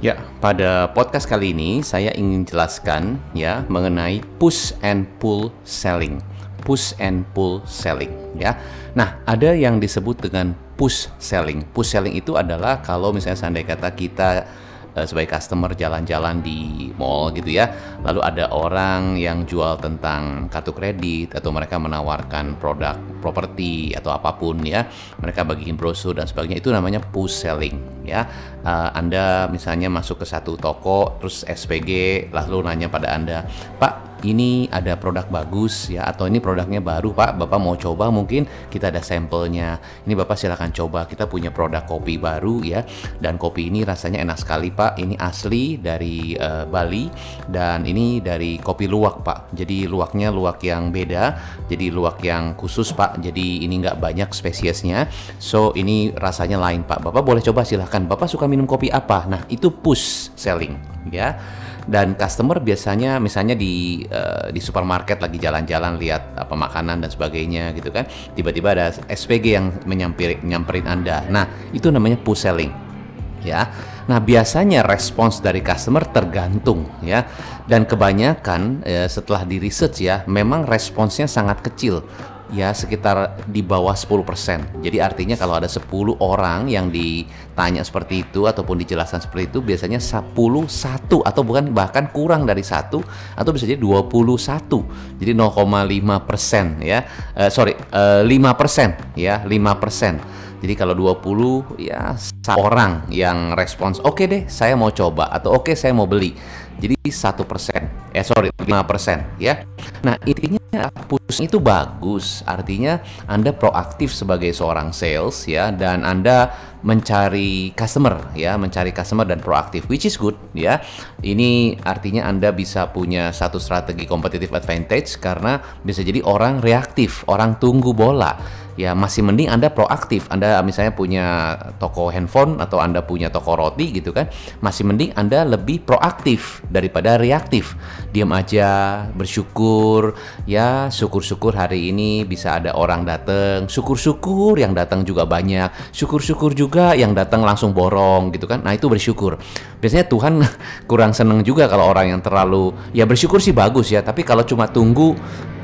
Ya, pada podcast kali ini saya ingin jelaskan ya mengenai push and pull selling. Push and pull selling ya. Nah, ada yang disebut dengan push selling. Push selling itu adalah kalau misalnya seandainya kata kita uh, sebagai customer jalan-jalan di mall gitu ya. Lalu ada orang yang jual tentang kartu kredit atau mereka menawarkan produk properti atau apa pun ya. Mereka bagiin brosur dan sebagainya itu namanya push selling ya. Uh, anda misalnya masuk ke satu toko terus SPG lalu nanya pada Anda, "Pak, ini ada produk bagus ya atau ini produknya baru Pak. Bapak mau coba mungkin kita ada sampelnya. Ini Bapak silahkan coba. Kita punya produk kopi baru ya. Dan kopi ini rasanya enak sekali Pak. Ini asli dari uh, Bali dan ini dari kopi luwak Pak. Jadi luwaknya luwak yang beda jadi luwak yang khusus Pak. Jadi ini nggak banyak spesiesnya. So ini rasanya lain Pak. Bapak boleh coba silahkan Bapak suka minum kopi apa? Nah itu push selling ya dan customer biasanya misalnya di uh, di supermarket lagi jalan-jalan lihat apa makanan dan sebagainya gitu kan tiba-tiba ada SPG yang menyampirin nyamperin Anda. Nah itu namanya push selling ya. Nah biasanya respons dari customer tergantung ya. Dan kebanyakan ya, setelah di research ya memang responsnya sangat kecil ya sekitar di bawah 10%. Jadi artinya kalau ada 10 orang yang ditanya seperti itu ataupun dijelaskan seperti itu biasanya 10 satu atau bukan bahkan kurang dari satu atau bisa jadi 21. Jadi 0,5% ya. Uh, sorry, uh, eh, 5% ya, 5%. Jadi kalau 20 ya orang yang respons oke okay deh saya mau coba atau oke okay, saya mau beli. Jadi satu persen, eh sorry lima persen ya. Nah intinya itu bagus, artinya Anda proaktif sebagai seorang sales ya dan Anda mencari customer ya, mencari customer dan proaktif, which is good ya. Ini artinya Anda bisa punya satu strategi competitive advantage karena bisa jadi orang reaktif, orang tunggu bola ya masih mending Anda proaktif. Anda misalnya punya toko handphone atau Anda punya toko roti gitu kan, masih mending Anda lebih proaktif daripada reaktif. Diam aja, bersyukur, ya syukur-syukur hari ini bisa ada orang datang, syukur-syukur yang datang juga banyak, syukur-syukur juga yang datang langsung borong gitu kan. Nah, itu bersyukur. Biasanya Tuhan kurang seneng juga kalau orang yang terlalu ya bersyukur sih bagus ya, tapi kalau cuma tunggu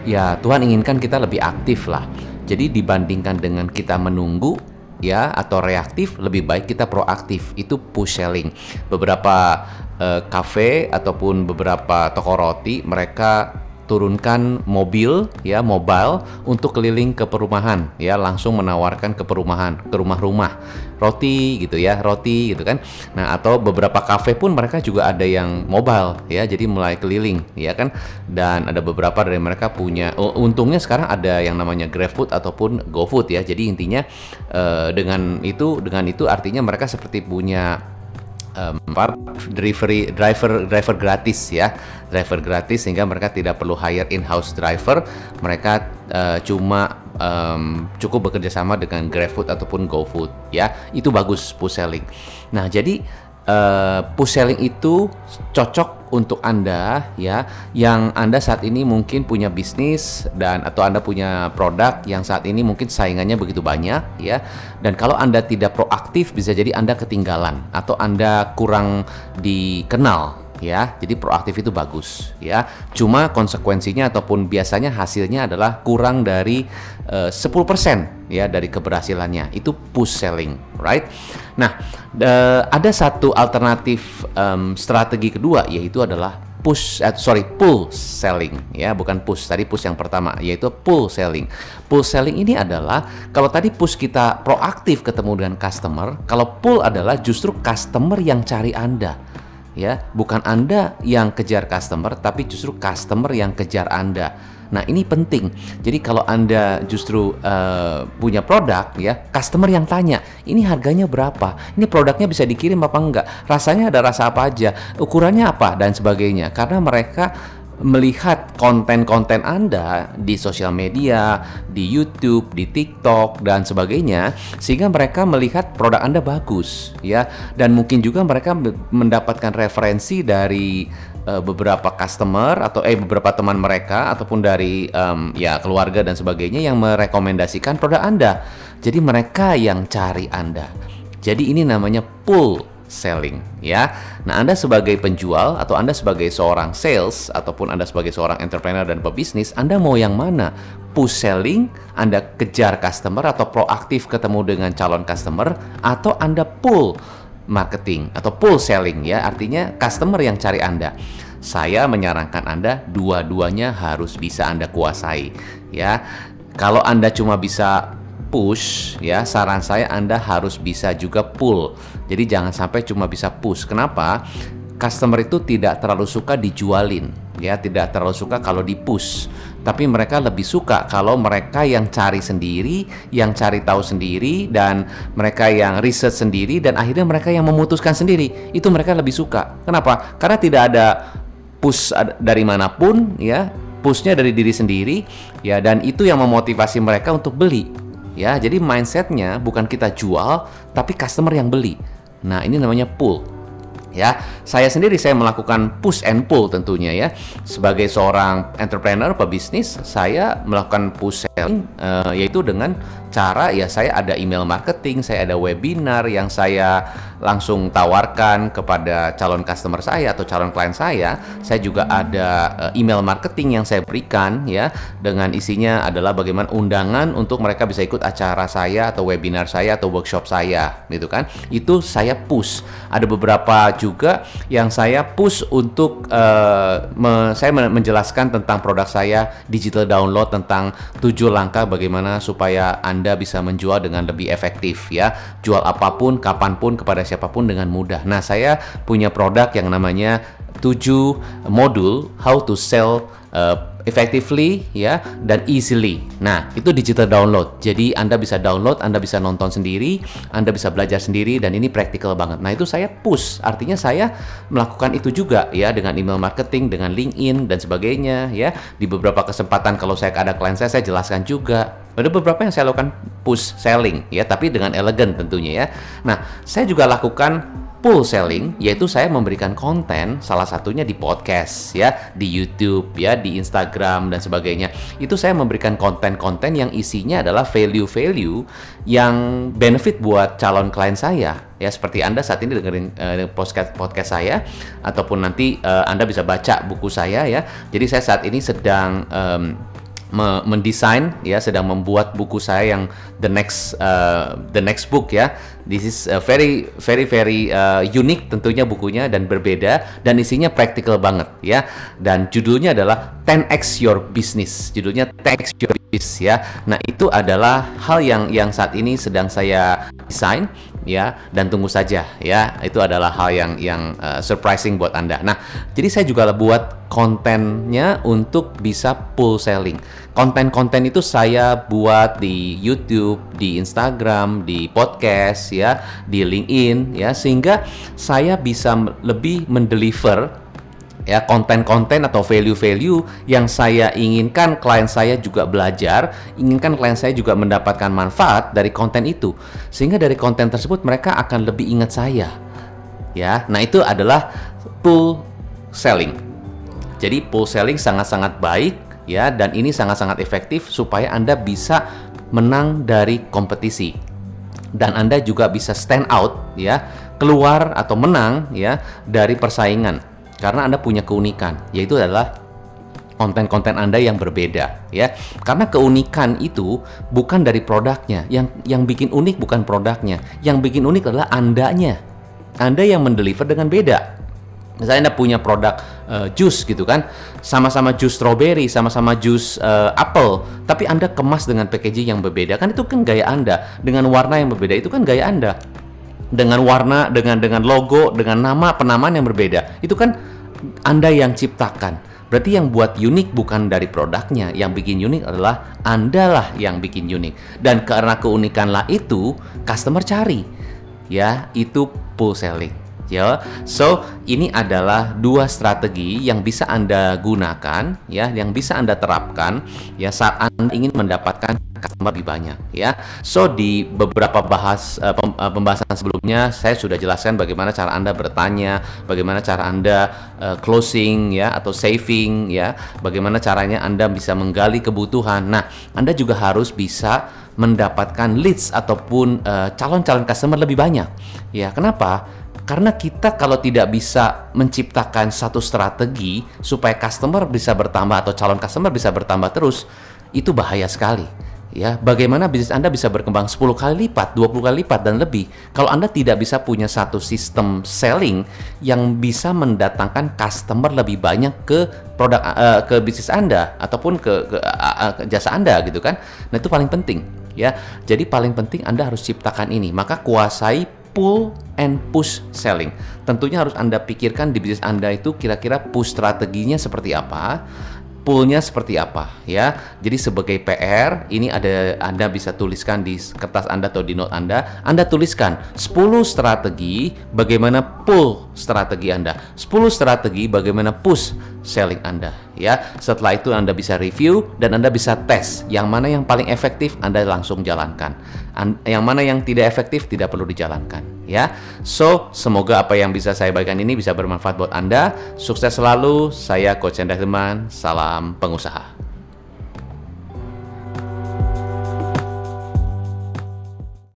ya Tuhan inginkan kita lebih aktif lah jadi dibandingkan dengan kita menunggu ya atau reaktif lebih baik kita proaktif itu push selling. Beberapa uh, cafe ataupun beberapa toko roti mereka turunkan mobil ya mobile untuk keliling ke perumahan ya langsung menawarkan ke perumahan ke rumah-rumah. Roti gitu ya roti gitu kan. Nah atau beberapa kafe pun mereka juga ada yang mobile ya jadi mulai keliling ya kan. Dan ada beberapa dari mereka punya untungnya sekarang ada yang namanya GrabFood ataupun GoFood ya. Jadi intinya uh, dengan itu dengan itu artinya mereka seperti punya um, driver driver driver gratis ya. Driver gratis sehingga mereka tidak perlu hire in-house driver. Mereka uh, cuma um, cukup bekerja sama dengan GrabFood ataupun GoFood ya. Itu bagus push selling. Nah jadi uh, push selling itu cocok untuk Anda ya. Yang Anda saat ini mungkin punya bisnis dan atau Anda punya produk yang saat ini mungkin saingannya begitu banyak ya. Dan kalau Anda tidak proaktif bisa jadi Anda ketinggalan atau Anda kurang dikenal ya. Jadi proaktif itu bagus ya. Cuma konsekuensinya ataupun biasanya hasilnya adalah kurang dari uh, eh, 10% ya dari keberhasilannya. Itu push selling, right? Nah, uh, ada satu alternatif um, strategi kedua yaitu adalah push uh, sorry pull selling ya bukan push tadi push yang pertama yaitu pull selling pull selling ini adalah kalau tadi push kita proaktif ketemu dengan customer kalau pull adalah justru customer yang cari anda ya bukan Anda yang kejar customer tapi justru customer yang kejar Anda. Nah, ini penting. Jadi kalau Anda justru uh, punya produk ya, customer yang tanya, "Ini harganya berapa? Ini produknya bisa dikirim apa enggak? Rasanya ada rasa apa aja? Ukurannya apa?" dan sebagainya. Karena mereka melihat konten-konten Anda di sosial media, di YouTube, di TikTok dan sebagainya sehingga mereka melihat produk Anda bagus ya dan mungkin juga mereka mendapatkan referensi dari uh, beberapa customer atau eh beberapa teman mereka ataupun dari um, ya keluarga dan sebagainya yang merekomendasikan produk Anda. Jadi mereka yang cari Anda. Jadi ini namanya pull selling ya. Nah, Anda sebagai penjual atau Anda sebagai seorang sales ataupun Anda sebagai seorang entrepreneur dan pebisnis, Anda mau yang mana? Push selling, Anda kejar customer atau proaktif ketemu dengan calon customer atau Anda pull marketing atau pull selling ya. Artinya customer yang cari Anda. Saya menyarankan Anda dua-duanya harus bisa Anda kuasai ya. Kalau Anda cuma bisa push ya saran saya Anda harus bisa juga pull jadi jangan sampai cuma bisa push. Kenapa? Customer itu tidak terlalu suka dijualin ya. Tidak terlalu suka kalau di push. Tapi mereka lebih suka kalau mereka yang cari sendiri yang cari tahu sendiri dan mereka yang riset sendiri dan akhirnya mereka yang memutuskan sendiri. Itu mereka lebih suka. Kenapa? Karena tidak ada push dari mana pun ya. Pushnya dari diri sendiri ya. Dan itu yang memotivasi mereka untuk beli ya. Jadi mindsetnya bukan kita jual tapi customer yang beli nah ini namanya pull ya. Saya sendiri saya melakukan push and pull tentunya ya. Sebagai seorang entrepreneur pebisnis saya melakukan push selling uh, yaitu dengan cara ya saya ada email marketing, saya ada webinar yang saya langsung tawarkan kepada calon customer saya atau calon klien saya. Saya juga ada uh, email marketing yang saya berikan ya dengan isinya adalah bagaimana undangan untuk mereka bisa ikut acara saya atau webinar saya atau workshop saya gitu kan. Itu saya push. Ada beberapa juga yang saya push untuk uh, me saya menjelaskan tentang produk saya digital download tentang tujuh langkah bagaimana supaya Anda anda bisa menjual dengan lebih efektif ya. Jual apa pun, kapan pun, kepada siapa pun dengan mudah. Nah, saya punya produk yang namanya 7 modul how to sell uh, effectively ya dan easily. Nah, itu digital download. Jadi Anda bisa download, Anda bisa nonton sendiri, Anda bisa belajar sendiri dan ini praktikal banget. Nah, itu saya push. Artinya saya melakukan itu juga ya dengan email marketing, dengan LinkedIn dan sebagainya ya. Di beberapa kesempatan kalau saya ada klien saya saya jelaskan juga. Ada beberapa yang saya lakukan push selling ya, tapi dengan elegan tentunya ya. Nah, saya juga lakukan full selling yaitu saya memberikan konten salah satunya di podcast ya, di YouTube ya, di Instagram dan sebagainya. Itu saya memberikan konten-konten yang isinya adalah value-value yang benefit buat calon klien saya. Ya seperti Anda saat ini dengerin uh, podcast podcast saya ataupun nanti uh, Anda bisa baca buku saya ya. Jadi saya saat ini sedang um, mendesain ya sedang membuat buku saya yang the next uh, the next book ya. This is a very very very uh, unique tentunya bukunya dan berbeda dan isinya praktikal banget ya. Dan judulnya adalah 10x your business. Judulnya 10x your business ya. Nah itu adalah hal yang yang saat ini sedang saya desain ya dan tunggu saja ya. Itu adalah hal yang yang uh, surprising buat anda. Nah jadi saya juga buat kontennya untuk bisa full selling. Konten-konten itu saya buat di YouTube di Instagram di podcast ya di LinkedIn ya sehingga saya bisa lebih mendeliver ya konten-konten atau value-value yang saya inginkan klien saya juga belajar, inginkan klien saya juga mendapatkan manfaat dari konten itu. Sehingga dari konten tersebut mereka akan lebih ingat saya. Ya. Nah, itu adalah pull selling. Jadi pull selling sangat-sangat baik ya dan ini sangat-sangat efektif supaya Anda bisa menang dari kompetisi. Dan Anda juga bisa stand out ya, keluar atau menang ya dari persaingan karena Anda punya keunikan, yaitu adalah konten-konten Anda yang berbeda ya. Karena keunikan itu bukan dari produknya. Yang yang bikin unik bukan produknya. Yang bikin unik adalah Andanya. Anda yang mendeliver dengan beda. Misalnya Anda punya produk uh, jus gitu kan, sama-sama jus strawberry, sama-sama jus uh, apple, tapi Anda kemas dengan packaging yang berbeda, kan itu kan gaya Anda, dengan warna yang berbeda, itu kan gaya Anda dengan warna, dengan dengan logo, dengan nama penamaan yang berbeda. Itu kan Anda yang ciptakan. Berarti yang buat unik bukan dari produknya, yang bikin unik adalah Anda lah yang bikin unik. Dan karena keunikanlah itu, customer cari. Ya, itu full selling. Ya, so ini adalah dua strategi yang bisa Anda gunakan, ya, yang bisa Anda terapkan, ya saat Anda ingin mendapatkan customer lebih banyak ya. So di beberapa bahas uh, pembahasan sebelumnya saya sudah jelaskan bagaimana cara Anda bertanya, bagaimana cara Anda uh, closing ya atau saving ya, bagaimana caranya Anda bisa menggali kebutuhan. Nah, Anda juga harus bisa mendapatkan leads ataupun calon-calon uh, customer lebih banyak. Ya, kenapa? Karena kita kalau tidak bisa menciptakan satu strategi supaya customer bisa bertambah atau calon customer bisa bertambah terus, itu bahaya sekali ya bagaimana bisnis Anda bisa berkembang 10 kali lipat, 20 kali lipat dan lebih kalau Anda tidak bisa punya satu sistem selling yang bisa mendatangkan customer lebih banyak ke produk uh, ke bisnis Anda ataupun ke, ke, uh, ke jasa Anda gitu kan. Nah, itu paling penting ya. Jadi paling penting Anda harus ciptakan ini. Maka kuasai pull and push selling. Tentunya harus Anda pikirkan di bisnis Anda itu kira-kira push strateginya seperti apa poolnya seperti apa ya. Jadi sebagai PR ini ada Anda bisa tuliskan di kertas Anda atau di note Anda, Anda tuliskan 10 strategi bagaimana pool strategi Anda, 10 strategi bagaimana push selling Anda ya. Setelah itu Anda bisa review dan Anda bisa tes yang mana yang paling efektif Anda langsung jalankan. An yang mana yang tidak efektif tidak perlu dijalankan ya. So, semoga apa yang bisa saya bagikan ini bisa bermanfaat buat Anda. Sukses selalu. Saya Coach Teman. Salam pengusaha.